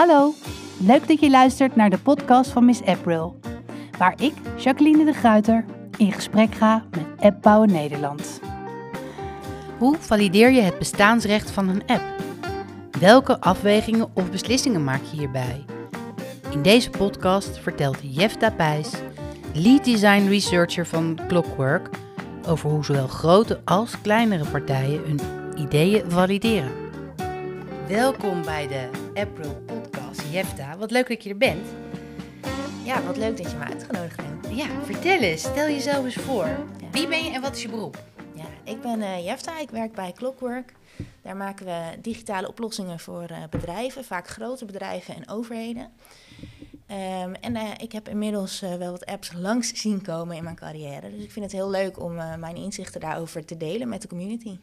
Hallo, leuk dat je luistert naar de podcast van Miss April, waar ik, Jacqueline de Gruiter, in gesprek ga met Appbouwen Nederland. Hoe valideer je het bestaansrecht van een app? Welke afwegingen of beslissingen maak je hierbij? In deze podcast vertelt Jefta Pijs, lead design researcher van Clockwork, over hoe zowel grote als kleinere partijen hun ideeën valideren. Welkom bij de April. Jefta, wat leuk dat je er bent. Ja, wat leuk dat je me uitgenodigd hebt. Ja, vertel eens, stel jezelf eens voor. Wie ben je en wat is je beroep? Ja, ik ben uh, Jefta, ik werk bij Clockwork. Daar maken we digitale oplossingen voor uh, bedrijven, vaak grote bedrijven en overheden. Um, en uh, ik heb inmiddels uh, wel wat apps langs zien komen in mijn carrière. Dus ik vind het heel leuk om uh, mijn inzichten daarover te delen met de community.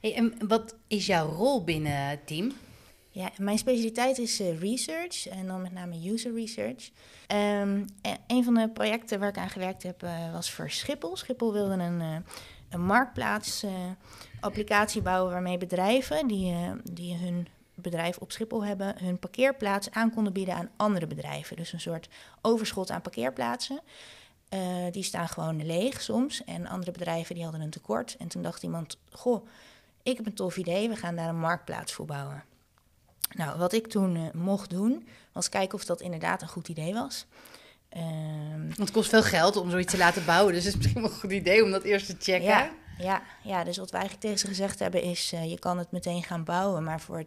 Hey, en wat is jouw rol binnen het team? Ja, mijn specialiteit is research en dan met name user research. Um, een van de projecten waar ik aan gewerkt heb was voor Schiphol. Schiphol wilde een, een marktplaats applicatie bouwen waarmee bedrijven die, die hun bedrijf op Schiphol hebben hun parkeerplaats aan konden bieden aan andere bedrijven. Dus een soort overschot aan parkeerplaatsen. Uh, die staan gewoon leeg soms. En andere bedrijven die hadden een tekort. En toen dacht iemand: Goh, ik heb een tof idee, we gaan daar een marktplaats voor bouwen. Nou, wat ik toen uh, mocht doen, was kijken of dat inderdaad een goed idee was. Um, Want het kost veel geld om zoiets te laten bouwen, dus het is misschien wel een goed idee om dat eerst te checken. Ja, ja, ja, dus wat wij eigenlijk tegen ze gezegd hebben is... Uh, je kan het meteen gaan bouwen, maar voor 10%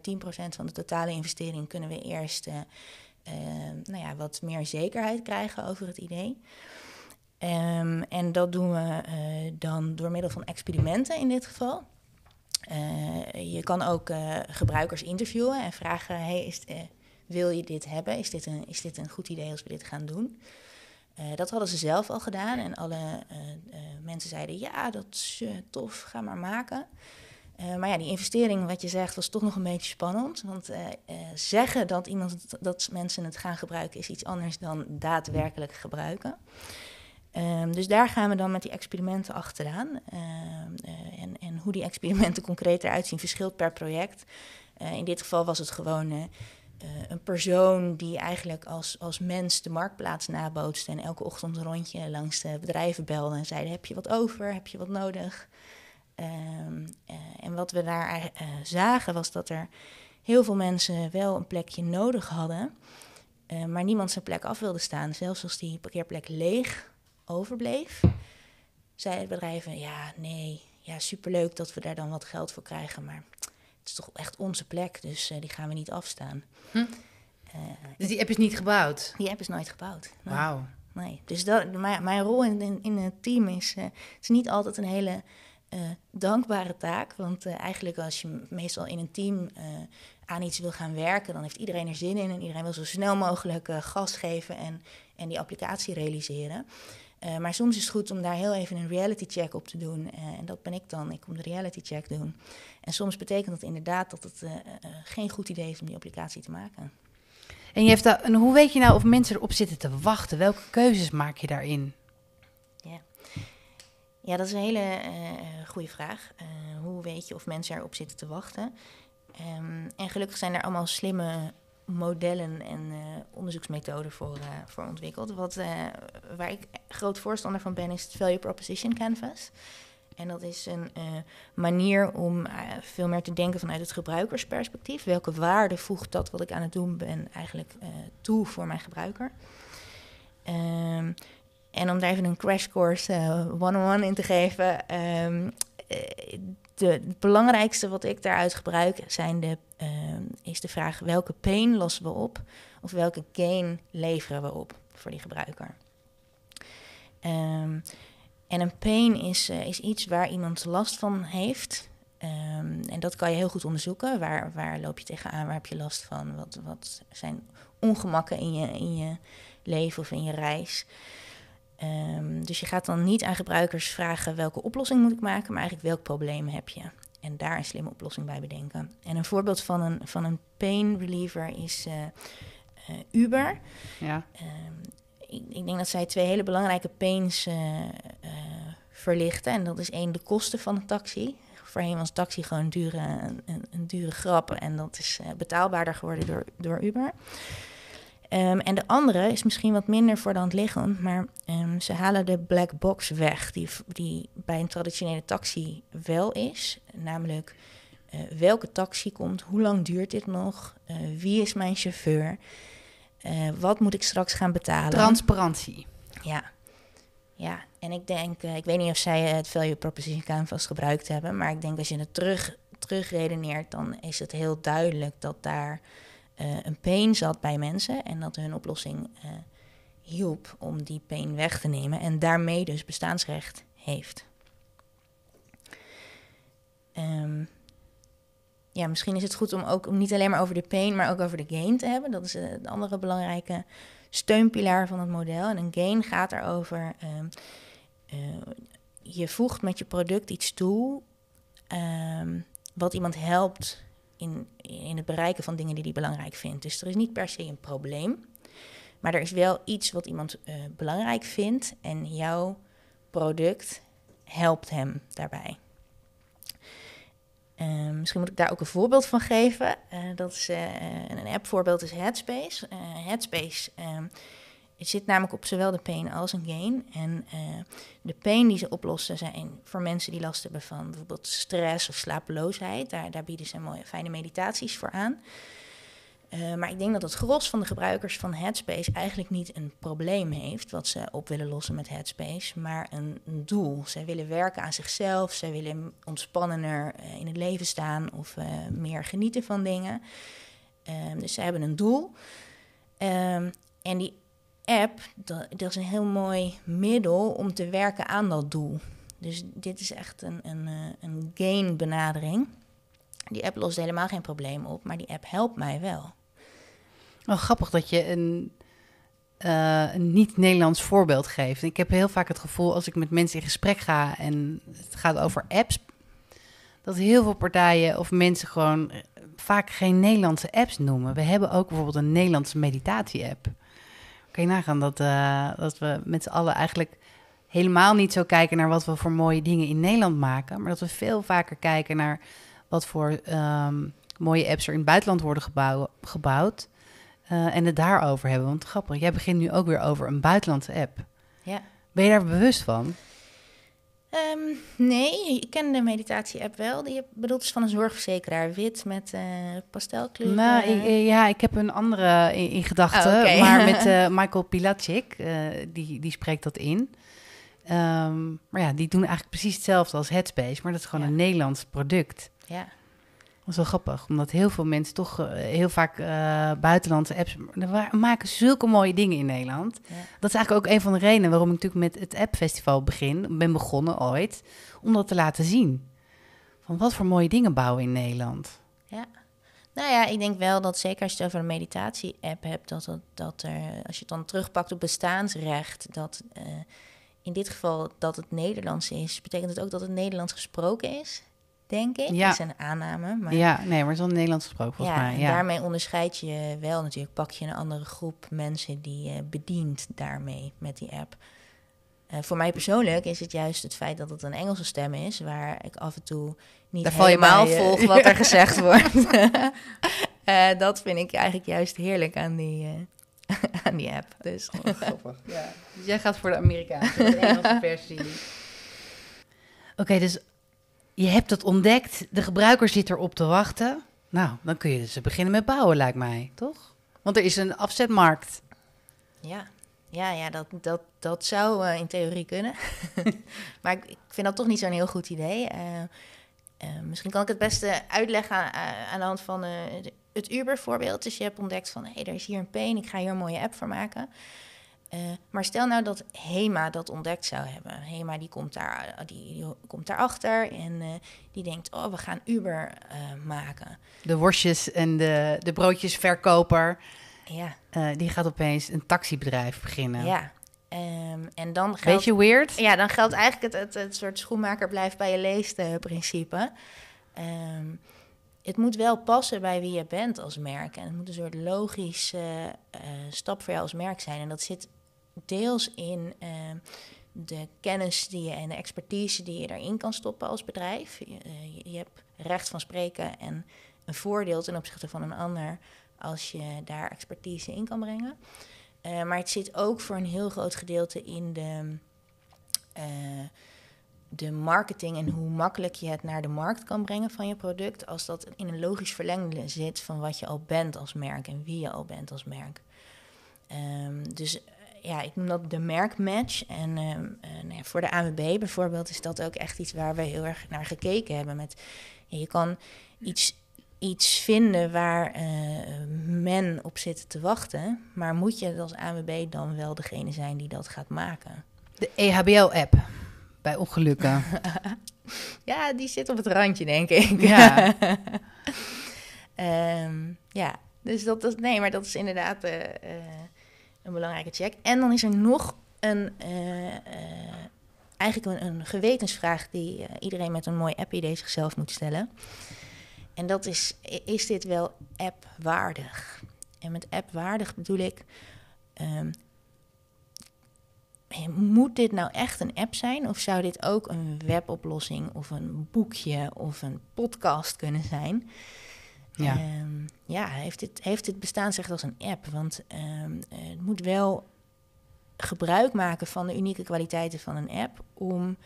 van de totale investering... kunnen we eerst uh, uh, nou ja, wat meer zekerheid krijgen over het idee. Um, en dat doen we dan door middel van experimenten in dit geval. Je kan ook gebruikers interviewen en vragen... Is, wil je dit hebben? Is dit, een, is dit een goed idee als we dit gaan doen? Dat hadden ze zelf al gedaan en alle mensen zeiden: ja, dat is tof, ga maar maken. maar ja, die investering, wat je zegt, was toch nog een beetje spannend. Want zeggen dat, iemand, dat mensen het gaan gebruiken is iets anders dan daadwerkelijk gebruiken. Um, dus daar gaan we dan met die experimenten achteraan. en, en hoe die experimenten concreet eruit zien verschilt per project. in dit geval was het gewoon uh, een persoon die eigenlijk als, als mens de marktplaats nabootste en elke ochtend een rondje langs de bedrijven belde en zeiden: Heb je wat over? Heb je wat nodig? Um, uh, en wat we daar zagen was dat er heel veel mensen wel een plekje nodig hadden, maar niemand zijn plek af wilde staan. Zelfs als die parkeerplek leeg overbleef, zeiden bedrijven: Ja, nee, ja, superleuk dat we daar dan wat geld voor krijgen, maar het is toch echt onze plek, dus uh, die gaan we niet afstaan. Hm. Uh, dus die app is niet gebouwd? Die app is nooit gebouwd. Nee. Wauw. Nee, dus dat, mijn, mijn rol in, in, in, het team is, uh, is niet altijd een hele dankbare taak. Want eigenlijk als je meestal in een team aan iets wil gaan werken, dan heeft iedereen er zin in en iedereen wil zo snel mogelijk gas geven en, en die applicatie realiseren. Uh, maar soms is het goed om daar heel even een reality check op te doen. Uh, en dat ben ik dan. Ik kom de reality check doen. En soms betekent dat inderdaad dat het uh, geen goed idee is om die applicatie te maken. En, je heeft dat, en hoe weet je nou of mensen erop zitten te wachten? Welke keuzes maak je daarin? Ja, ja dat is een hele goede vraag. hoe weet je of mensen erop zitten te wachten? Um, en gelukkig zijn er allemaal slimme modellen en uh, onderzoeksmethoden voor, uh, voor ontwikkeld. Wat, uh, waar ik groot voorstander van ben, is het Value Proposition Canvas. En dat is een manier om veel meer te denken vanuit het gebruikersperspectief. Welke waarde voegt dat wat ik aan het doen ben eigenlijk toe voor mijn gebruiker? Um, en om daar even een crash course one-on-one in te geven. Um, de, het belangrijkste wat ik daaruit gebruik zijn de, uh, is de vraag welke pain lossen we op of welke gain leveren we op voor die gebruiker. Um, en een pain is, uh, is iets waar iemand last van heeft. Um, en dat kan je heel goed onderzoeken. Waar, waar loop je tegenaan? Waar heb je last van? Wat, wat zijn ongemakken in je, in je leven of in je reis? Um, dus je gaat dan niet aan gebruikers vragen welke oplossing moet ik maken, maar eigenlijk welk probleem heb je. En daar een slimme oplossing bij bedenken. En een voorbeeld van een, van een pain reliever is uh, uh, Uber. Ja. Um, ik, ik, denk dat zij twee hele belangrijke pains uh, verlichten. En dat is één, de kosten van een taxi. Voorheen was taxi gewoon een dure, een, een dure grap. En dat is betaalbaarder geworden door, door Uber. Um, en de andere is misschien wat minder voor de hand liggend, maar um, ze halen de black box weg, die, die bij een traditionele taxi wel is. Namelijk, uh, welke taxi komt, hoe lang duurt dit nog, uh, wie is mijn chauffeur, uh, wat moet ik straks gaan betalen. Transparantie. Ja, ja. en ik denk, ik weet niet of zij het value proposition canvas gebruikt hebben, maar ik denk als je het terug, terug redeneert, dan is het heel duidelijk dat daar uh, een pain zat bij mensen en dat hun oplossing uh, hielp om die pain weg te nemen en daarmee dus bestaansrecht heeft. Um, ja, misschien is het goed om ook om niet alleen maar over de pain, maar ook over de gain te hebben. Dat is uh, de andere belangrijke steunpilaar van het model. En een gain gaat erover, um, je voegt met je product iets toe um, wat iemand helpt in, in het bereiken van dingen die hij belangrijk vindt. Dus er is niet per se een probleem. Maar er is wel iets wat iemand uh, belangrijk vindt en jouw product helpt hem daarbij. Uh, misschien moet ik daar ook een voorbeeld van geven. Uh, dat is uh, een appvoorbeeld is Headspace. Headspace ehm, het zit namelijk op zowel de pain als een gain. En uh, de pain die ze oplossen zijn voor mensen die last hebben van bijvoorbeeld stress of slapeloosheid. Daar, daar bieden ze mooie, fijne meditaties voor aan. Uh, maar ik denk dat het gros van de gebruikers van Headspace eigenlijk niet een probleem heeft wat ze op willen lossen met Headspace, maar een, een doel. Zij willen werken aan zichzelf, zij willen ontspannender uh, in het leven staan of meer genieten van dingen. dus ze hebben een doel. Um, en die app, dat, is een heel mooi middel om te werken aan dat doel. Dus dit is echt een, een, een gain benadering. Die app lost helemaal geen probleem op, maar die app helpt mij wel. Oh, grappig dat je een, uh, een niet-Nederlands voorbeeld geeft. Ik heb heel vaak het gevoel als ik met mensen in gesprek ga en het gaat over apps, dat heel veel partijen of mensen gewoon vaak geen Nederlandse apps noemen. We hebben ook bijvoorbeeld een Nederlandse meditatie-app. Kan je nagaan dat, uh, dat we met z'n allen eigenlijk helemaal niet zo kijken naar wat we voor mooie dingen in Nederland maken, maar dat we veel vaker kijken naar wat voor um, mooie apps er in het buitenland worden gebouw, gebouwd. Uh, en het daarover hebben. Want grappig, jij begint nu ook weer over een buitenlandse app. Ja. Ben je daar bewust van? Um, nee, ik ken de meditatie-app wel. Die bedoelt is van een zorgverzekeraar, wit met uh, pastelkleur. Nou, ik, ja, ik heb een andere in, in gedachten, oh, okay. maar met uh, Michael Pilacic, uh, die, die spreekt dat in. Um, maar ja, die doen eigenlijk precies hetzelfde als Headspace, maar dat is gewoon ja. een Nederlands product. Ja. Dat is wel grappig, omdat heel veel mensen toch uh, heel vaak uh, buitenlandse apps maken zulke mooie dingen in Nederland. Ja. Dat is eigenlijk ook een van de redenen waarom ik natuurlijk met het appfestival begin, ben begonnen ooit, om dat te laten zien. Van wat voor mooie dingen bouwen in Nederland. Ja. Nou ja, ik denk wel dat zeker als je het over een meditatie-app hebt, dat, dat, dat er, als je het dan terugpakt op bestaansrecht, dat uh, in dit geval dat het Nederlands is, betekent het ook dat het Nederlands gesproken is denk ik. Ja. Dat is een aanname. Maar... Ja, nee, maar het is wel Nederlands gesproken volgens ja, mij. Ja, daarmee onderscheid je wel natuurlijk. Pak je een andere groep mensen die je bedient daarmee met die app. Uh, voor mij persoonlijk is het juist het feit dat het een Engelse stem is... waar ik af en toe niet Daar helemaal bij, volg wat er gezegd wordt. uh, dat vind ik eigenlijk juist heerlijk aan die, uh, aan die app. Dus. Oh, grappig. ja. Dus jij gaat voor de Amerikaanse, de Engelse versie. Oké, okay, dus je hebt het ontdekt, de gebruiker zit erop te wachten. Nou, dan kun je dus beginnen met bouwen, lijkt mij, toch? Want er is een afzetmarkt. Ja, ja, ja dat, dat, dat zou uh, in theorie kunnen. maar ik, ik, vind dat toch niet zo'n heel goed idee. Uh, uh, misschien kan ik het beste uitleggen aan, aan de hand van het Uber-voorbeeld. Dus je hebt ontdekt van, hé, hey, er is hier een pain, ik ga hier een mooie app voor maken. Uh, maar stel nou dat HEMA dat ontdekt zou hebben. HEMA die komt, daar, die, die komt daarachter en uh, die denkt... oh, we gaan Uber uh, maken. De worstjes en de, de broodjesverkoper... Ja. die gaat opeens een taxibedrijf beginnen. Ja. Um, en dan geldt, Beetje weird? Ja, dan geldt eigenlijk het, het, het soort schoenmaker blijft bij je leest principe. Um, het moet wel passen bij wie je bent als merk. En het moet een soort logische uh, stap voor jou als merk zijn. En dat zit deels in uh, de kennis die je en de expertise die je erin kan stoppen als bedrijf. Je, eh, je, je hebt recht van spreken en een voordeel ten opzichte van een ander als je daar expertise in kan brengen. Eh, maar het zit ook voor een heel groot gedeelte in de, eh, de marketing en hoe makkelijk je het naar de markt kan brengen van je product. Als dat in een logisch verlengde zit van wat je al bent als merk en wie je al bent als merk. Ehm, dus eh, ja, ik noem dat de merkmatch. En ehm, eh, nou ja, voor de ANWB bijvoorbeeld is dat ook echt iets waar we heel erg naar gekeken hebben. Met, je kan iets, iets vinden waar eh, men op zit te wachten. Maar moet je als ANWB dan wel degene zijn die dat gaat maken? De E EHBO-app bij ongelukken. Ja, die zit op het randje, denk ik. Ja. Ehm, ja, dus dat is, nee, maar dat is inderdaad eh, een belangrijke check. En dan is er nog een, eh, eh, eigenlijk een, een gewetensvraag die eh, iedereen met een mooi app-idee zichzelf moet stellen. En dat is, is dit wel app-waardig? En met app-waardig bedoel ik, ehm, eh, moet dit nou echt een app zijn? Of zou dit ook een weboplossing of een boekje of een podcast kunnen zijn? Ja. Ehm, ja, heeft dit, heeft dit bestaansrecht als een app? Want ehm, eh, het moet wel gebruik maken van de unieke kwaliteiten van een app om,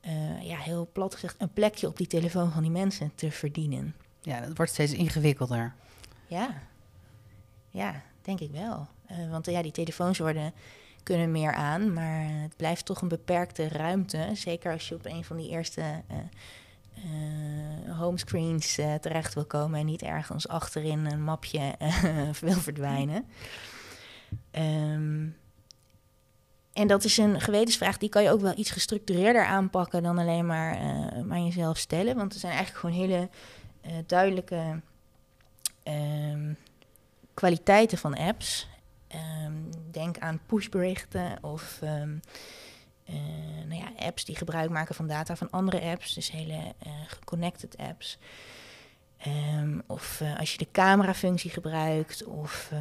eh, ja, heel plat gezegd, een plekje op die telefoon van die mensen te verdienen. ja, dat wordt steeds ingewikkelder. Ja, ja, denk ik wel. Eh, want eh, ja, die telefoons worden, kunnen meer aan, maar het blijft toch een beperkte ruimte. Zeker als je op een van die eerste eh, homescreens eh, terecht wil komen en niet ergens achterin een mapje eh, wil verdwijnen. Ehm, en dat is een gewetensvraag, die kan je ook wel iets gestructureerder aanpakken dan alleen maar, maar jezelf stellen. Want er zijn eigenlijk gewoon hele duidelijke ehm, kwaliteiten van apps. Ehm, denk aan pushberichten of eh, nou ja, apps die gebruik maken van data van andere apps, dus hele eh geconnected apps. Ehm, of eh, als je de camerafunctie gebruikt, of eh,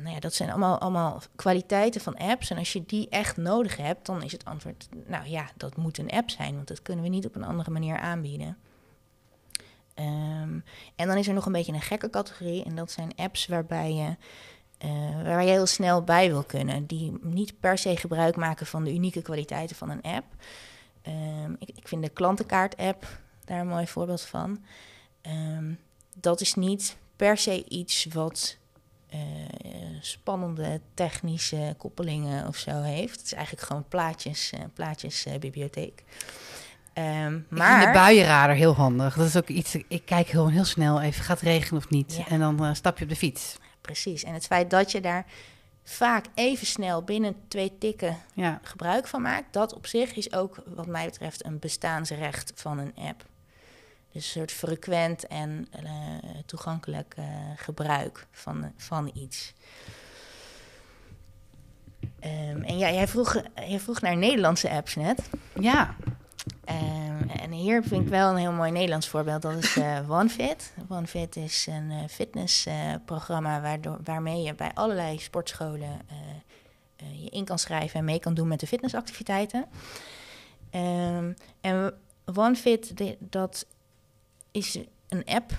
nou ja, dat zijn allemaal, allemaal kwaliteiten van apps. En als je die echt nodig hebt, dan is het antwoord, nou ja, dat moet een app zijn, want dat kunnen we niet op een andere manier aanbieden. Ehm, en dan is er nog een beetje een gekke categorie. En dat zijn apps waarbij je, eh, waar je heel snel bij wil kunnen. Die niet per se gebruik maken van de unieke kwaliteiten van een app. Ehm, ik, ik vind de klantenkaart-app daar een mooi voorbeeld van. Ehm, dat is niet per se iets wat eh, spannende technische koppelingen of zo heeft. Het is eigenlijk gewoon plaatjes, eh, plaatjesbibliotheek. Ehm, Maar... maar Ik vind de buienradar heel handig. Dat is ook iets, ik kijk heel, heel snel even, gaat het regenen of niet? Ja. En dan stap je op de fiets. Precies. En het feit dat je daar vaak even snel binnen twee tikken Ja, gebruik van maakt, dat op zich is ook wat mij betreft een bestaansrecht van een app. Dus een soort frequent en eh, toegankelijk eh, gebruik van, van iets. Ehm, en ja, jij vroeg, jij vroeg naar Nederlandse apps net. ja. Hier vind ik wel een heel mooi Nederlands voorbeeld. Dat is eh, OneFit. OneFit is een eh, fitnessprogramma waardoor, waarmee je bij allerlei sportscholen eh, je in kan schrijven en mee kan doen met de fitnessactiviteiten. Ehm, en OneFit, dat is een app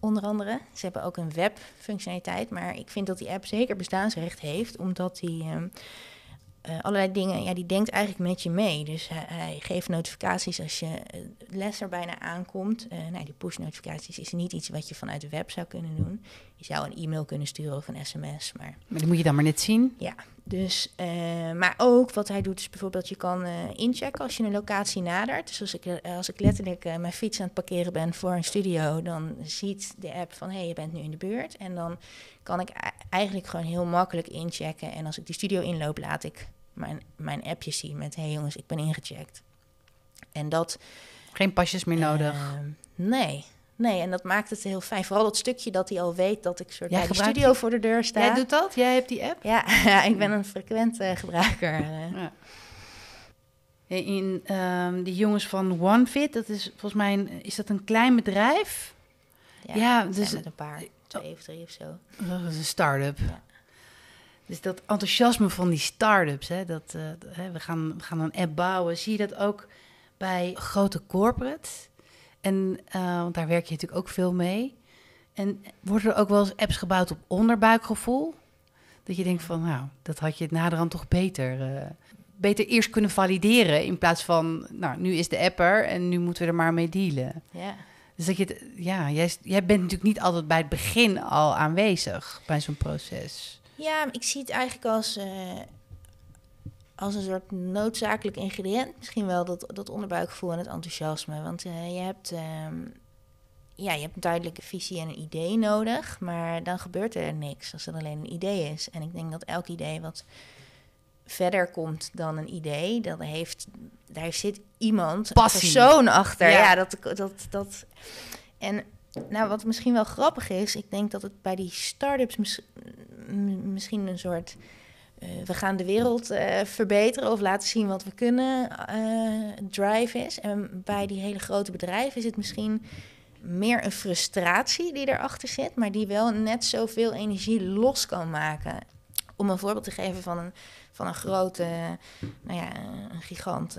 onder andere. Ze hebben ook een webfunctionaliteit, maar ik vind dat die app zeker bestaansrecht heeft, omdat die ehm, eh, allerlei dingen, ja, die denkt eigenlijk met je mee. Dus hij, hij geeft notificaties als je eh, les er bijna aankomt. Eh nou, die push-notificaties is niet iets wat je vanuit de web zou kunnen doen. Je zou een e-mail kunnen sturen of een sms, maar Maar die moet je dan maar net zien. ja, dus, eh, maar ook wat hij doet is bijvoorbeeld, je kan eh, inchecken als je een locatie nadert. Dus als ik, eh, als ik letterlijk mijn fiets aan het parkeren ben voor een studio, dan ziet de app van, hé, hey, je bent nu in de buurt. En dan kan ik eigenlijk gewoon heel makkelijk inchecken. En als ik die studio inloop, laat ik mijn, mijn appje zien met, hé hey jongens, ik ben ingecheckt. En dat... Geen pasjes meer nodig. Nee, nee, en dat maakt het heel fijn. Vooral dat stukje dat hij al weet dat ik soort Jij bij de studio voor de deur sta. Jij doet dat? Jij hebt die app? Ja, ja, ik ben een frequent eh, gebruiker. eh. Ja. In, ehm, die jongens van OneFit, dat is volgens mij een, is dat een klein bedrijf? Ja, ja dus- met een paar, twee of drie of zo. Dat is een start-up. Ja. Dus dat enthousiasme van die start-ups, hè, dat, uh, hè, we, gaan, we gaan een app bouwen, zie je dat ook bij grote corporates? En, uh, want daar werk je natuurlijk ook veel mee. En worden er ook wel eens apps gebouwd op onderbuikgevoel? Dat je denkt van, nou, dat had je het naderhand toch beter, uh, beter eerst kunnen valideren... in plaats van, nou, nu is de app er en nu moeten we er maar mee dealen. Ja. Dus dat je, ja, jij, jij bent natuurlijk niet altijd bij het begin al aanwezig bij zo'n proces. Ja, ik zie het eigenlijk als, uh, als een soort noodzakelijk ingrediënt. Misschien wel dat, dat onderbuikgevoel en het enthousiasme. Want uh, je hebt... Uh, ja, je hebt een duidelijke visie en een idee nodig, maar dan gebeurt er niks als het alleen een idee is. En ik denk dat elk idee wat verder komt dan een idee, dat heeft, daar zit iemand, Passie. een persoon achter. Ja, ja dat, dat, dat. En nou, wat misschien wel grappig is, ik denk dat het bij die start-ups mis, misschien een soort. Uh, we gaan de wereld uh, verbeteren of laten zien wat we kunnen uh, drive is. En bij die hele grote bedrijven is het misschien meer een frustratie die erachter zit, maar die wel net zoveel energie los kan maken. Om een voorbeeld te geven van een, van een grote, nou ja, een gigant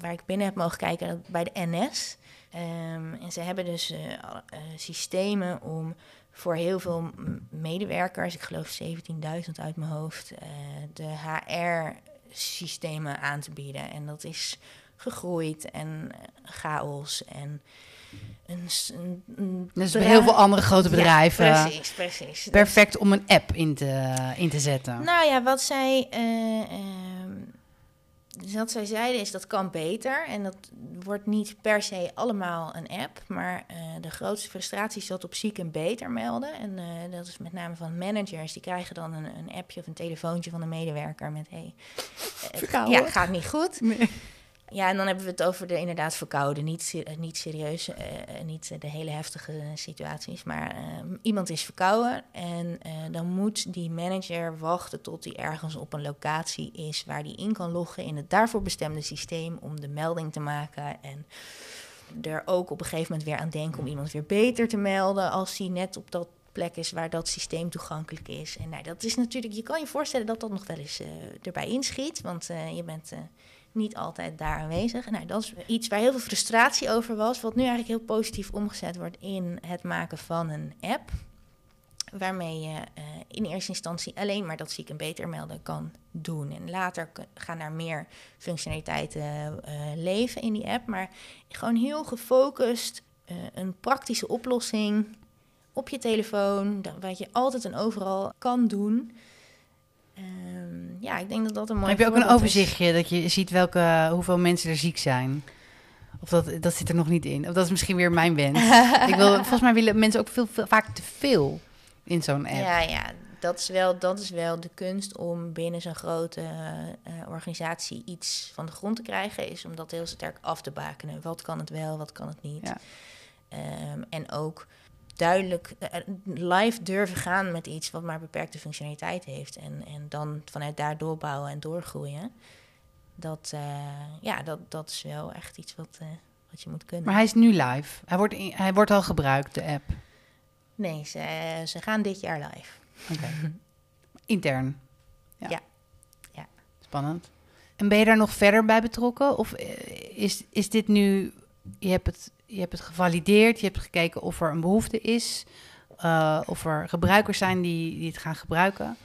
waar ik binnen heb mogen kijken bij de NS. Um, en ze hebben dus systemen om voor heel veel medewerkers, ik geloof 17.000 uit mijn hoofd, de HR-systemen aan te bieden. En dat is gegroeid en chaos en een, een, een dus bij heel veel andere grote bedrijven. Ja, precies, precies. Perfect om een app in te, in te zetten. Nou ja, wat zij, uh, uh, wat zij zeiden is dat kan beter. En dat wordt niet per se allemaal een app. Maar uh, de grootste frustratie zat op ziek en beter melden. En dat is met name van managers. Die krijgen dan een, een appje of een telefoontje van een medewerker met... Hey, ja, gaat niet goed. Nee. Ja, en dan hebben we het over de inderdaad verkouden. Niet, niet serieus, uh, niet de hele heftige situaties. Maar uh, iemand is verkouden en dan moet die manager wachten tot hij ergens op een locatie is waar hij in kan loggen in het daarvoor bestemde systeem om de melding te maken. En er ook op een gegeven moment weer aan denken om iemand weer beter te melden als hij net op dat plek is waar dat systeem toegankelijk is. En nou, dat is natuurlijk, je kan je voorstellen dat dat nog wel eens erbij inschiet, want je bent niet altijd daar aanwezig. Nou, dat is iets waar heel veel frustratie over was, wat nu eigenlijk heel positief omgezet wordt in het maken van een app. Waarmee je uh, in eerste instantie alleen maar dat ziek en beter melden kan doen. En later gaan daar meer functionaliteiten uh, leven in die app. Maar gewoon heel gefocust uh, een praktische oplossing op je telefoon, wat je altijd en overal kan doen. Um, ja, ik denk dat dat een mooi Heb je ook een overzichtje is. dat je ziet welke, hoeveel mensen er ziek zijn? Of dat, dat zit er nog niet in. Of dat is misschien weer mijn wens. ik wil, volgens mij willen mensen ook veel, veel vaak te veel in zo'n app. Ja, ja dat, is wel, dat is wel de kunst om binnen zo'n grote uh, organisatie iets van de grond te krijgen. Is om dat heel sterk af te bakenen. Wat kan het wel, wat kan het niet. Ja. Um, en ook duidelijk live durven gaan met iets wat maar beperkte functionaliteit heeft. En, en dan vanuit daar doorbouwen en doorgroeien. Dat, uh, ja, dat, dat is wel echt iets wat, uh, wat je moet kunnen. Maar hij is nu live. Hij wordt, in, hij wordt al gebruikt, de app. Nee, ze, ze gaan dit jaar live. Okay. Intern. Ja. ja. ja. Spannend. En ben je daar nog verder bij betrokken? Of is, is dit nu, je hebt het je hebt het gevalideerd, je hebt gekeken of er een behoefte is, uh, of er gebruikers zijn die, die het gaan gebruiken.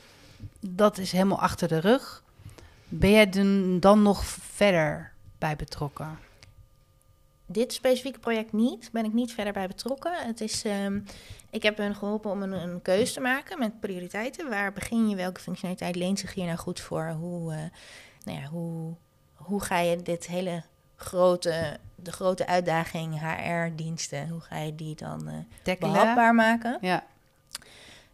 Dat is helemaal achter de rug. Ben jij dan nog verder bij betrokken? Dit specifieke project niet, ben ik niet verder bij betrokken. Het is, um, ik heb hen geholpen om een, een keuze te maken met prioriteiten. Waar begin je, welke functionaliteit leent zich hier nou goed voor? Hoe, uh, nou ja, hoe, hoe ga je dit hele grote, de grote uitdaging HR-diensten. Hoe ga je die dan uh, behapbaar maken? Ja.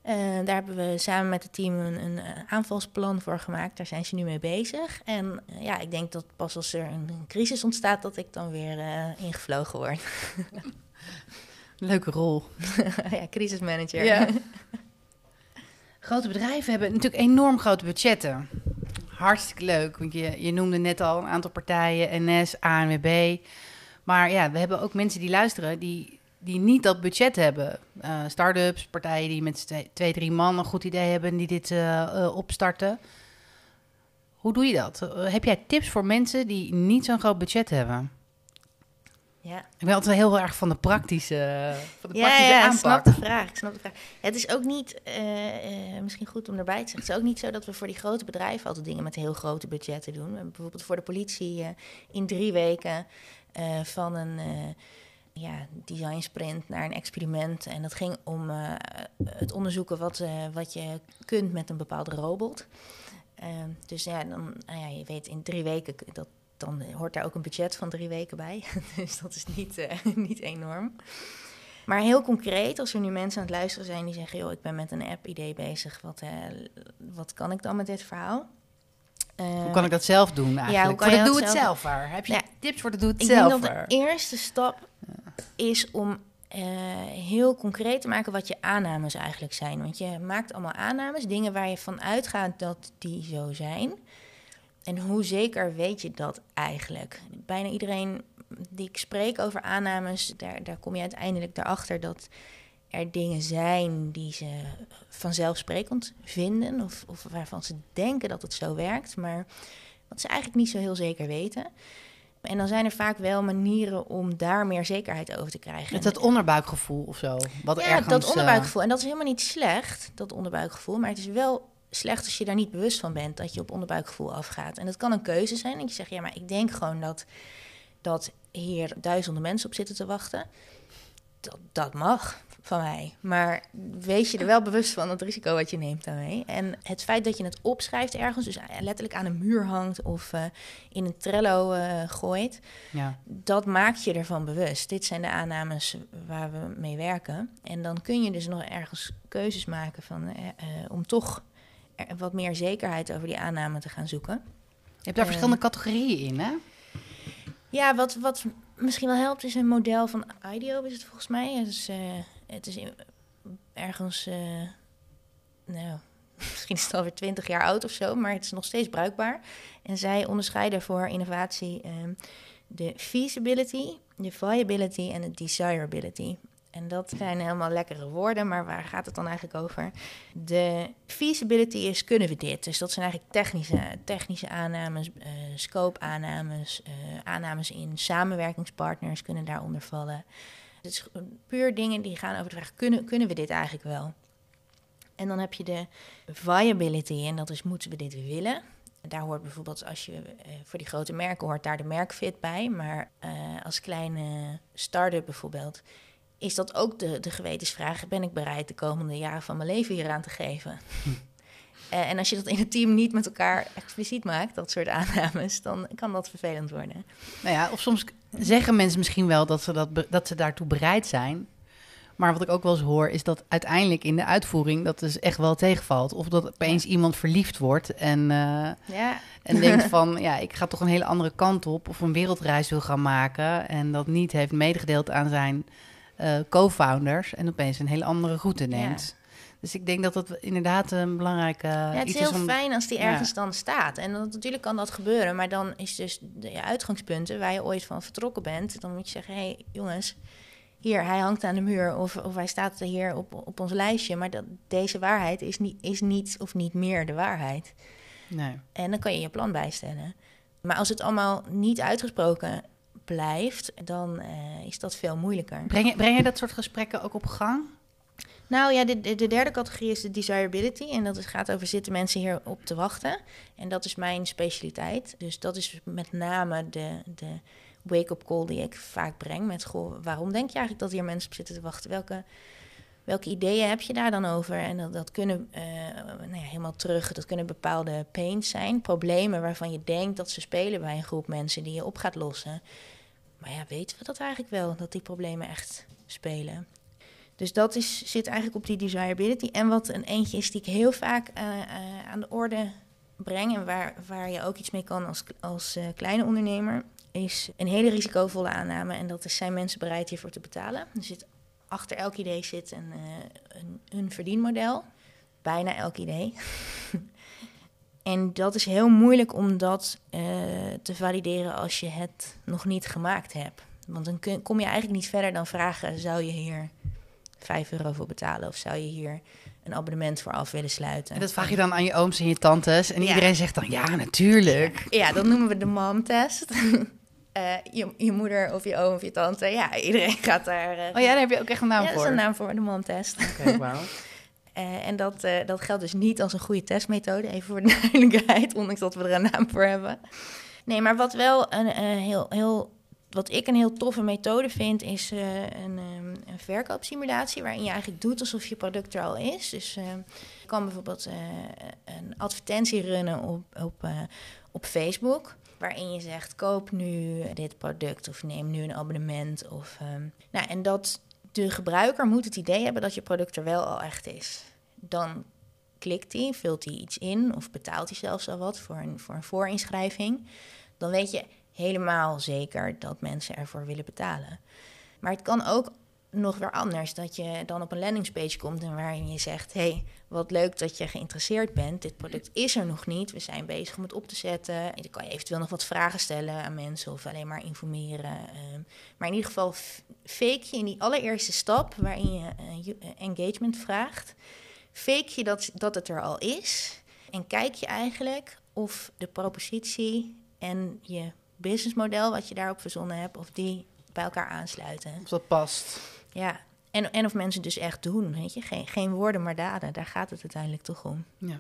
Uh, daar hebben we samen met het team een, een, aanvalsplan voor gemaakt. Daar zijn ze nu mee bezig. En uh, ja, ik denk dat pas als er een, een crisis ontstaat, dat ik dan weer ingevlogen word. Leuke rol. ja, crisismanager. Ja. Grote bedrijven hebben natuurlijk enorm grote budgetten hartstikke leuk. Want je, je noemde net al een aantal partijen, NS, ANWB. Maar ja, we hebben ook mensen die luisteren die die niet dat budget hebben. Uh, Start-ups, partijen die met twee, drie man een goed idee hebben... en die dit uh, opstarten. Hoe doe je dat? heb jij tips voor mensen die niet zo'n groot budget hebben? Ja. Ik ben altijd heel erg van de praktische, van de ja, praktische ja, aanpak. Ik snap de vraag. Ik snap de vraag. Het is ook niet, uh, uh, misschien goed om erbij te zeggen, het is ook niet zo dat we voor die grote bedrijven altijd dingen met heel grote budgetten doen. We hebben bijvoorbeeld voor de politie uh, in drie weken van een ja, design sprint naar een experiment. En dat ging om het onderzoeken wat, wat je kunt met een bepaalde robot. dus ja, dan, nou ja, je weet in drie weken dat dan hoort daar ook een budget van drie weken bij. dus dat is niet, uh, niet enorm. Maar heel concreet, als er nu mensen aan het luisteren zijn die zeggen: joh, ik ben met een app-idee bezig, wat, uh, wat kan ik dan met dit verhaal? Uh, hoe kan ik dat zelf doen eigenlijk? Ja, hoe kan voor de doe het zelf Heb je ja, tips voor de doe het zelf Ik denk dat de eerste stap is om heel concreet te maken wat je aannames eigenlijk zijn. Want je maakt allemaal aannames, dingen waar je van uitgaat dat die zo zijn. En hoe zeker weet je dat eigenlijk? Bijna iedereen die ik spreek over aannames, daar, daar kom je uiteindelijk erachter dat er dingen zijn die ze vanzelfsprekend vinden, of, of waarvan ze denken dat het zo werkt, maar wat ze eigenlijk niet zo heel zeker weten. En dan zijn er vaak wel manieren om daar meer zekerheid over te krijgen. Met dat onderbuikgevoel of zo? Wat ja, ergens, dat onderbuikgevoel. En dat is helemaal niet slecht, dat onderbuikgevoel. Maar het is wel slecht als je daar niet bewust van bent dat je op onderbuikgevoel afgaat. En dat kan een keuze zijn. En je zegt, ja, maar ik denk gewoon dat, dat hier duizenden mensen op zitten te wachten. Dat, dat mag van mij. Maar wees je er wel bewust van het risico wat je neemt daarmee. En het feit dat je het opschrijft ergens, dus letterlijk aan een muur hangt of uh, in een Trello uh, gooit, ja. dat maakt je ervan bewust. Dit zijn de aannames waar we mee werken. En dan kun je dus nog ergens keuzes maken van, uh, om toch wat meer zekerheid over die aanname te gaan zoeken. Je hebt daar verschillende categorieën in, hè? Ja, wat, wat misschien wel helpt is een model van IDEO, is het volgens mij. Het is, uh, het is ergens, uh, nou, misschien is het alweer twintig jaar oud of zo, maar het is nog steeds bruikbaar. En zij onderscheiden voor innovatie um, de feasibility, de viability en de desirability. En dat zijn helemaal lekkere woorden, maar waar gaat het dan eigenlijk over? De feasibility is, kunnen we dit? Dus dat zijn eigenlijk technische, technische aannames, uh, scope-aannames, uh, aannames in samenwerkingspartners kunnen daaronder vallen. Het is puur dingen die gaan over de vraag, kunnen, kunnen we dit eigenlijk wel? En dan heb je de viability, en dat is, moeten we dit willen? Daar hoort bijvoorbeeld, als je uh, voor die grote merken hoort daar de merkfit bij, maar als kleine start-up bijvoorbeeld is dat ook de, de gewetensvraag: ben ik bereid de komende jaren van mijn leven hieraan te geven? Hm. Uh, en als je dat in het team niet met elkaar expliciet maakt, dat soort aannames, dan kan dat vervelend worden. Nou ja, of soms zeggen mensen misschien wel dat ze, dat, dat ze daartoe bereid zijn. Maar wat ik ook wel eens hoor, is dat uiteindelijk in de uitvoering dat dus echt wel tegenvalt. Of dat opeens iemand verliefd wordt en, uh, ja. en denkt van, ja, ik ga toch een hele andere kant op. Of een wereldreis wil gaan maken. En dat niet heeft medegedeeld aan zijn uh, co-founders en opeens een hele andere route neemt. Dus ik denk dat dat inderdaad een belangrijke. Ja, het is heel fijn als die ergens dan staat. En dan, natuurlijk kan dat gebeuren, maar dan is dus de uitgangspunten waar je ooit van vertrokken bent. Dan moet je zeggen: hé hey, jongens, hier, hij hangt aan de muur of, of hij staat hier op, op ons lijstje. Maar dat, deze waarheid is niet, is niet of niet meer de waarheid. Nee. En dan kan je je plan bijstellen. Maar als het allemaal niet uitgesproken blijft, dan uh, is dat veel moeilijker. Breng je, breng je dat soort gesprekken ook op gang? Nou ja, de, de derde categorie is de desirability. En dat gaat over zitten mensen hier op te wachten. En dat is mijn specialiteit. Dus dat is met name de, de wake-up call die ik vaak breng. Met goh, waarom denk je eigenlijk dat hier mensen op zitten te wachten? Welke, welke ideeën heb je daar dan over? En dat, dat kunnen uh, nou ja, helemaal terug. Dat kunnen bepaalde pains zijn. Problemen waarvan je denkt dat ze spelen bij een groep mensen die je op gaat lossen. Maar ja, weten we dat eigenlijk wel, dat die problemen echt spelen? Dus dat is, zit eigenlijk op die desirability. En wat een eentje is die ik heel vaak uh, uh, aan de orde breng... en waar, waar je ook iets mee kan als, als kleine ondernemer... is een hele risicovolle aanname. En dat is, zijn mensen bereid hiervoor te betalen? Er zit, achter elk idee zit een, een, een verdienmodel. Bijna elk idee. En dat is heel moeilijk om dat uh, te valideren als je het nog niet gemaakt hebt. Want dan kun, kom je eigenlijk niet verder dan vragen: zou je hier 5 euro voor betalen? Of zou je hier een abonnement voor af willen sluiten? En dat vraag je dan aan je ooms en je tantes. En Ja. iedereen zegt dan ja, natuurlijk. Ja, dat noemen we de mom-test. Eh, je, je moeder of je oom of je tante, ja, iedereen gaat daar. eh, Oh ja, daar heb je ook echt een naam ja, dat is voor. een naam voor de mom-test. Oké, wauw. Eh, en dat, eh, dat geldt dus niet als een goede testmethode, even voor de duidelijkheid, ondanks dat we er een naam voor hebben. Nee, maar wat wel een, eh, heel, heel, wat ik een heel toffe methode vind, is eh, een, ehm, een verkoopsimulatie, waarin je eigenlijk doet alsof je product er al is. Dus je kan bijvoorbeeld eh, een advertentie runnen op, op, eh, op Facebook. Waarin je zegt, koop nu dit product of neem nu een abonnement. Of, ehm, nou, en dat de gebruiker moet het idee hebben dat je product er wel al echt is. Dan klikt hij, vult hij iets in of betaalt hij zelfs al wat voor een, voor een voorinschrijving. Dan weet je helemaal zeker dat mensen ervoor willen betalen. Maar het kan ook nog weer anders. Dat je dan op een landingspage komt en waarin je zegt: hey, wat leuk dat je geïnteresseerd bent. Dit product is er nog niet. We zijn bezig om het op te zetten. En dan kan je eventueel nog wat vragen stellen aan mensen of alleen maar informeren. Ehm, maar in ieder geval fake je in die allereerste stap waarin je eh, eh, engagement vraagt. Fake je dat, dat het er al is. En kijk je eigenlijk of de propositie en je businessmodel wat je daarop verzonnen hebt, of die bij elkaar aansluiten. Of dat past. Ja, en, en of mensen dus echt doen, weet je. Geen, geen woorden, maar daden. Daar gaat het uiteindelijk toch om. Ja.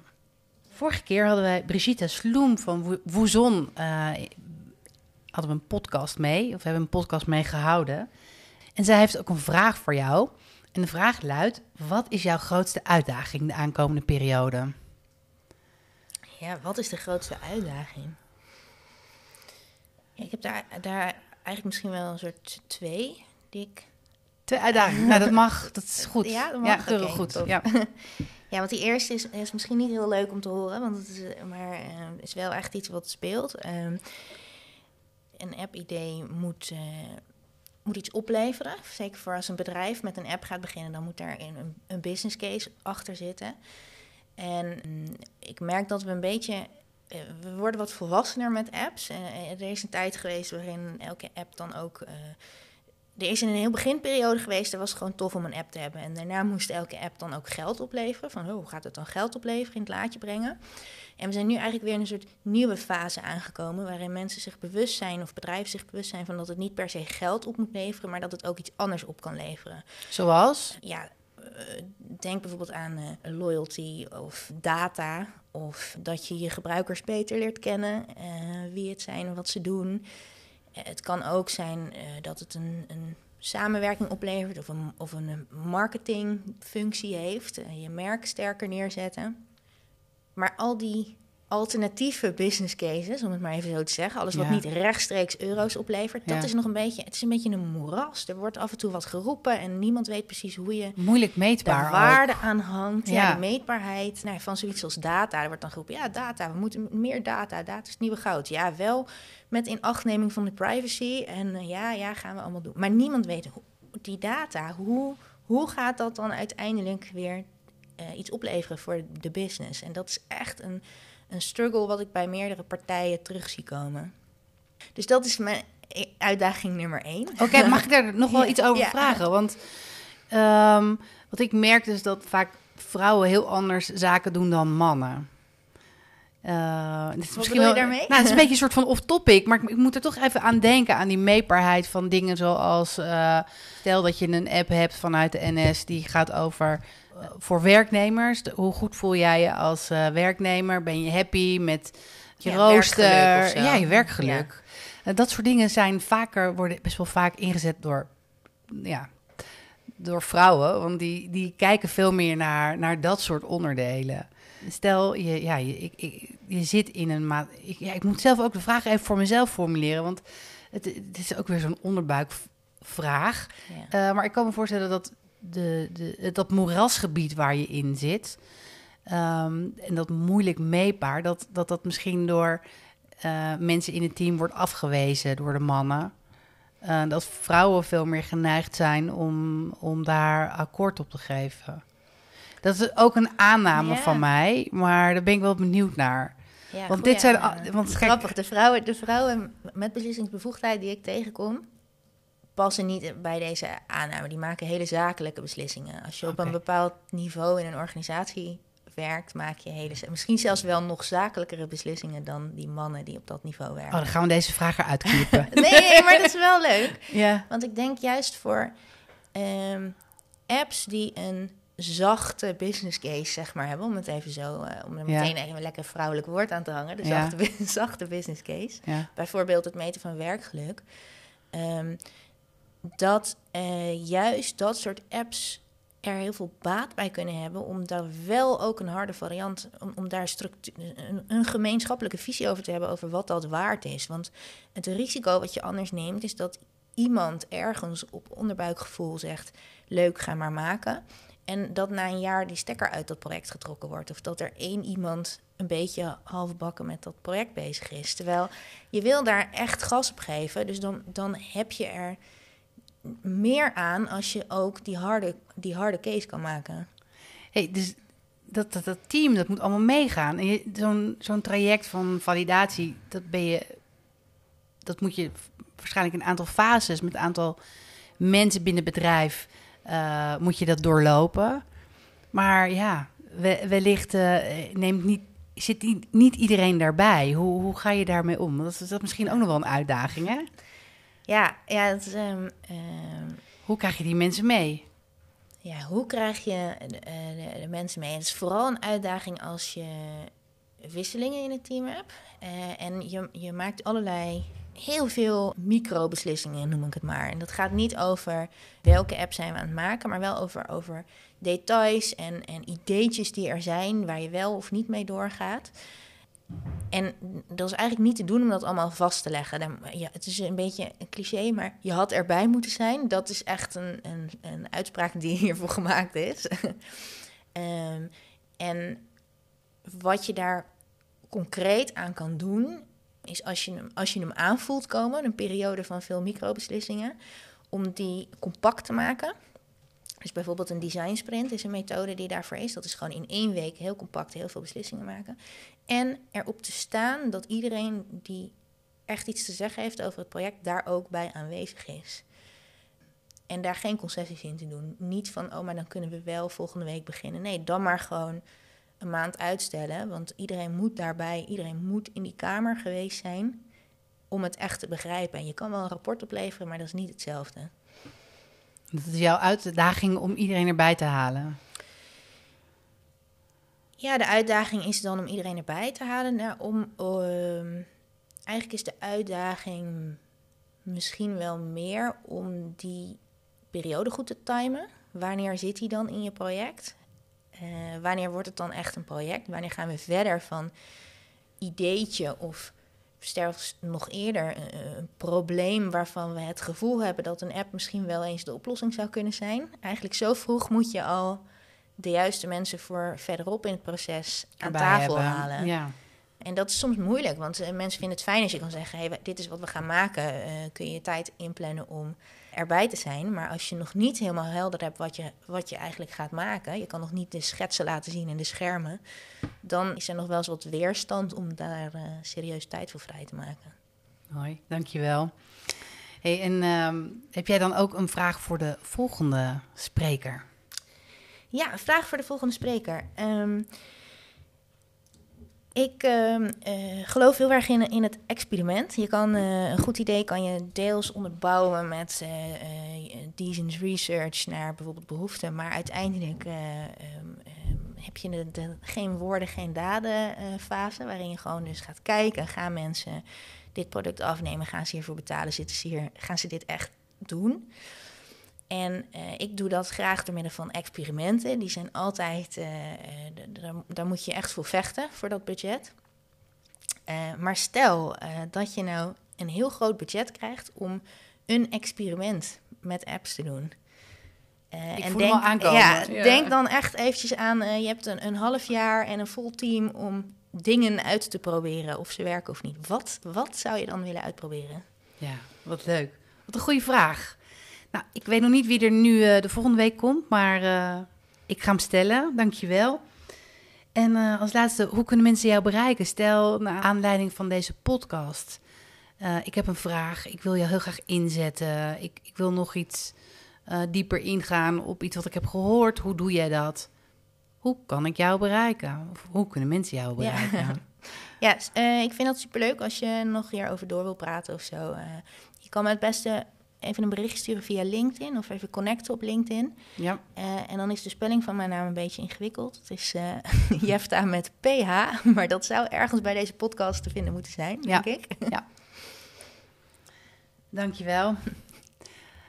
Vorige keer hadden wij Brigitte Sloem van Wo- Woezon. eh, hadden we een podcast mee, of we hebben een podcast mee gehouden. En zij heeft ook een vraag voor jou. En de vraag luidt: wat is jouw grootste uitdaging de aankomende periode? Ja, wat is de grootste uitdaging? Ja, ik heb daar, daar eigenlijk misschien wel een soort twee, die ik... Uitdagingen. nou, dat mag. Dat is goed. Ja, dat mag? Ja, keurig Oké, goed. top. Ja. Ja, want die eerste is, is misschien niet heel leuk om te horen, want het is, maar eh, is wel echt iets wat speelt. Ehm, een app-idee moet, eh, moet iets opleveren. Zeker voor als een bedrijf met een app gaat beginnen, dan moet daar een, een, business case achter zitten. En mm, ik merk dat we een beetje. eh, we worden wat volwassener met apps. Eh, er is een tijd geweest waarin elke app dan ook. Er is in een heel beginperiode geweest, er was het gewoon tof om een app te hebben. En daarna moest elke app dan ook geld opleveren. Van, oh, hoe gaat het dan geld opleveren, in het laadje brengen? En we zijn nu eigenlijk weer in een soort nieuwe fase aangekomen... waarin mensen zich bewust zijn, of bedrijven zich bewust zijn... van dat het niet per se geld op moet leveren... maar dat het ook iets anders op kan leveren. Zoals? Ja, eh, denk bijvoorbeeld aan eh, loyalty of data... of dat je je gebruikers beter leert kennen, eh, wie het zijn en wat ze doen... Eh, Het kan ook zijn eh, dat het een, een samenwerking oplevert of een, of een marketingfunctie heeft. je merk sterker neerzetten. Maar al die alternatieve business cases, om het maar even zo te zeggen, alles wat Ja. niet rechtstreeks euro's oplevert, dat Ja. is nog een beetje, het is een beetje een moeras. Er wordt af en toe wat geroepen en niemand weet precies hoe je Moeilijk meetbaar. ook. waarde aan hangt. Ja. Ja. de meetbaarheid nou, van zoiets als data. Er wordt dan geroepen, ja, data, we moeten meer data. Data is het nieuwe goud. Ja, wel met inachtneming van de privacy. En eh, ja, ja, gaan we allemaal doen. Maar niemand weet hoe, die data, hoe, hoe gaat dat dan uiteindelijk weer eh, iets opleveren voor de business? En dat is echt een, een struggle wat ik bij meerdere partijen terug zie komen. Dus dat is mijn eh, uitdaging nummer één. Oké, mag ik daar nog wel iets over ja. vragen? Want ehm, wat ik merk is dat vaak vrouwen heel anders zaken doen dan mannen. Dit is bedoel je daarmee? Nou, het is een beetje een soort van off-topic, maar ik, ik moet er toch even aan denken, aan die meetbaarheid van dingen zoals... eh, stel dat je een app hebt vanuit de NS die gaat over voor werknemers. De- hoe goed voel jij je als eh, werknemer? Ben je happy met je Ja, rooster? Ja, je werkgeluk. Eh, dat soort dingen zijn vaker, worden best wel vaak ingezet door, ja, door vrouwen. Want die, die kijken veel meer naar, naar dat soort onderdelen. Stel, je, ja, je, ik, ik, je zit in een maat. Ik, ja, ik moet zelf ook de vraag even voor mezelf formuleren. Want het, het is ook weer zo'n onderbuikvraag. Ja. Eh, maar ik kan me voorstellen dat de, de, dat moerasgebied waar je in zit... ehm, en dat moeilijk meetbaar... dat dat, dat misschien door eh, mensen in het team wordt afgewezen door de mannen. Eh, dat vrouwen veel meer geneigd zijn om, om daar akkoord op te geven. Dat is ook een aanname van mij, maar daar ben ik wel benieuwd naar. Ja, Want dit zijn aanname. want kijk- Grappig, de vrouwen, de vrouwen met beslissingsbevoegdheid die ik tegenkom... passen niet bij deze aanname. Die maken hele zakelijke beslissingen. Als je op een bepaald niveau in een organisatie werkt, maak je hele, misschien zelfs wel nog zakelijkere beslissingen dan die mannen die op dat niveau Oh, werken. dan gaan we deze vraag eruit knippen. Nee, nee, maar dat is wel leuk. ja. Want ik denk juist voor ehm, apps die een zachte business case, zeg maar, hebben, om het even zo, eh, om er Ja. meteen even een lekker vrouwelijk woord aan te hangen, de Ja. zachte, zachte business case. ja. Bijvoorbeeld het meten van werkgeluk. Ehm, dat eh, juist dat soort apps er heel veel baat bij kunnen hebben om daar wel ook een harde variant, om, om daar een, een gemeenschappelijke visie over te hebben over wat dat waard is. Want het risico wat je anders neemt is dat iemand ergens op onderbuikgevoel zegt, leuk, ga maar maken. En dat na een jaar die stekker uit dat project getrokken wordt. Of dat er één iemand een beetje halfbakken met dat project bezig is. Terwijl je wil daar echt gas op geven. Dus dan, dan heb je er meer aan als je ook die harde, die harde case kan maken. Hey, dus dat, dat, team, dat moet allemaal meegaan. En zo'n zo'n traject van validatie, dat ben je... Dat moet je waarschijnlijk een aantal fases... met een aantal mensen binnen het bedrijf... eh, moet je dat doorlopen. Maar ja, we- wellicht eh, neemt niet, zit niet iedereen daarbij. Hoe, hoe ga je daarmee om? Dat is, dat is misschien ook nog wel een uitdaging, hè? Ja, ja, het is, ehm, ehm, Hoe krijg je die mensen mee? ja hoe krijg je de, eh, de, de mensen mee? Het is vooral een uitdaging als je wisselingen in het team hebt. Eh, en je, je maakt allerlei, heel veel microbeslissingen, noem ik het maar. En dat gaat niet over welke app zijn we aan het maken, maar wel over, over details en, en ideetjes die er zijn, waar je wel of niet mee doorgaat. En dat is eigenlijk niet te doen om dat allemaal vast te leggen. Ja, het is een beetje een cliché, maar je had erbij moeten zijn. Dat is echt een, een, een uitspraak die hiervoor gemaakt is. Ehm, en wat je daar concreet aan kan doen, is als je hem, als je hem aanvoelt komen, een periode van veel microbeslissingen, om die compact te maken. Dus bijvoorbeeld een design sprint is een methode die daarvoor is. Dat is gewoon in één week heel compact heel veel beslissingen maken. En erop te staan dat iedereen die echt iets te zeggen heeft over het project, daar ook bij aanwezig is. En daar geen concessies in te doen. Niet van, oh, maar dan kunnen we wel volgende week beginnen. Nee, dan maar gewoon een maand uitstellen. Want iedereen moet daarbij, iedereen moet in die kamer geweest zijn om het echt te begrijpen. En je kan wel een rapport opleveren, maar dat is niet hetzelfde. Dat is jouw uitdaging om iedereen erbij te halen. Ja, de uitdaging is dan om iedereen erbij te halen. Nou, om, ehm, eigenlijk is de uitdaging misschien wel meer om die periode goed te timen. Wanneer zit die dan in je project? Eh, wanneer wordt het dan echt een project? Wanneer gaan we verder van ideetje of zelfs nog eerder een probleem waarvan we het gevoel hebben dat een app misschien wel eens de oplossing zou kunnen zijn? Eigenlijk zo vroeg moet je al de juiste mensen voor verderop in het proces aan Erbij tafel hebben. halen. Ja. En dat is soms moeilijk, want eh, mensen vinden het fijn als je kan zeggen: hey, dit is wat we gaan maken. Eh, kun je je tijd inplannen om erbij te zijn. Maar als je nog niet helemaal helder hebt wat je, wat je eigenlijk gaat maken, je kan nog niet de schetsen laten zien en de schermen, dan is er nog wel eens wat weerstand om daar eh, serieus tijd voor vrij te maken. Mooi, dankjewel. Hey, en ehm, heb jij dan ook een vraag voor de volgende spreker? Ja, vraag voor de volgende spreker. Ehm, ik ehm, eh, geloof heel erg in, in het experiment. Je kan eh, een goed idee kan je deels onderbouwen met decent research naar bijvoorbeeld behoeften, maar uiteindelijk eh, ehm, heb je de, geen woorden, geen daden fase, waarin je gewoon dus gaat kijken, gaan mensen dit product afnemen, gaan ze hiervoor betalen, zitten ze hier, gaan ze dit echt doen? En eh, ik doe dat graag door middel van experimenten. Die zijn altijd, eh, eh, daar, daar moet je echt voor vechten, voor dat budget. Maar stel dat je nou een heel groot budget krijgt om een experiment met apps te doen. Ik voel hem al aankomen. Ja, Ja. denk dan echt eventjes aan, je hebt een, een half jaar en een vol team om dingen uit te proberen of ze werken of niet. Wat, wat zou je dan willen uitproberen? Ja, wat leuk. Wat een goede vraag. Nou, ik weet nog niet wie er nu eh, de volgende week komt, maar eh, ik ga hem stellen. Dankjewel. En eh, als laatste, hoe kunnen mensen jou bereiken? Stel, naar aanleiding van deze podcast, ik heb een vraag, ik wil je heel graag inzetten, ik, ik wil nog iets uh, dieper ingaan op iets wat ik heb gehoord. Hoe doe jij dat? Hoe kan ik jou bereiken? Of hoe kunnen mensen jou bereiken? Ja, ja uh, ik vind dat superleuk als je nog hierover door wil praten of zo. je kan me het beste even een bericht sturen via LinkedIn of even connecten op LinkedIn. Ja. Uh, en dan is de spelling van mijn naam een beetje ingewikkeld. Het is uh, Jefta met PH, maar dat zou ergens bij deze podcast te vinden moeten zijn, ja. denk ik. Ja. Dankjewel.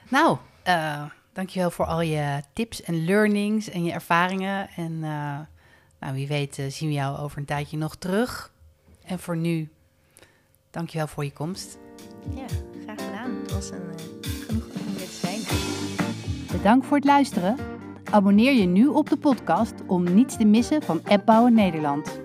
Nou, uh, dankjewel voor al je tips en learnings en je ervaringen. En nou, wie weet zien we jou over een tijdje nog terug. En voor nu, dankjewel voor je komst. Ja, graag gedaan. Het was een genoeg om dit te zijn. Bedankt voor het luisteren. Abonneer je nu op de podcast om niets te missen van Appbouwen Nederland.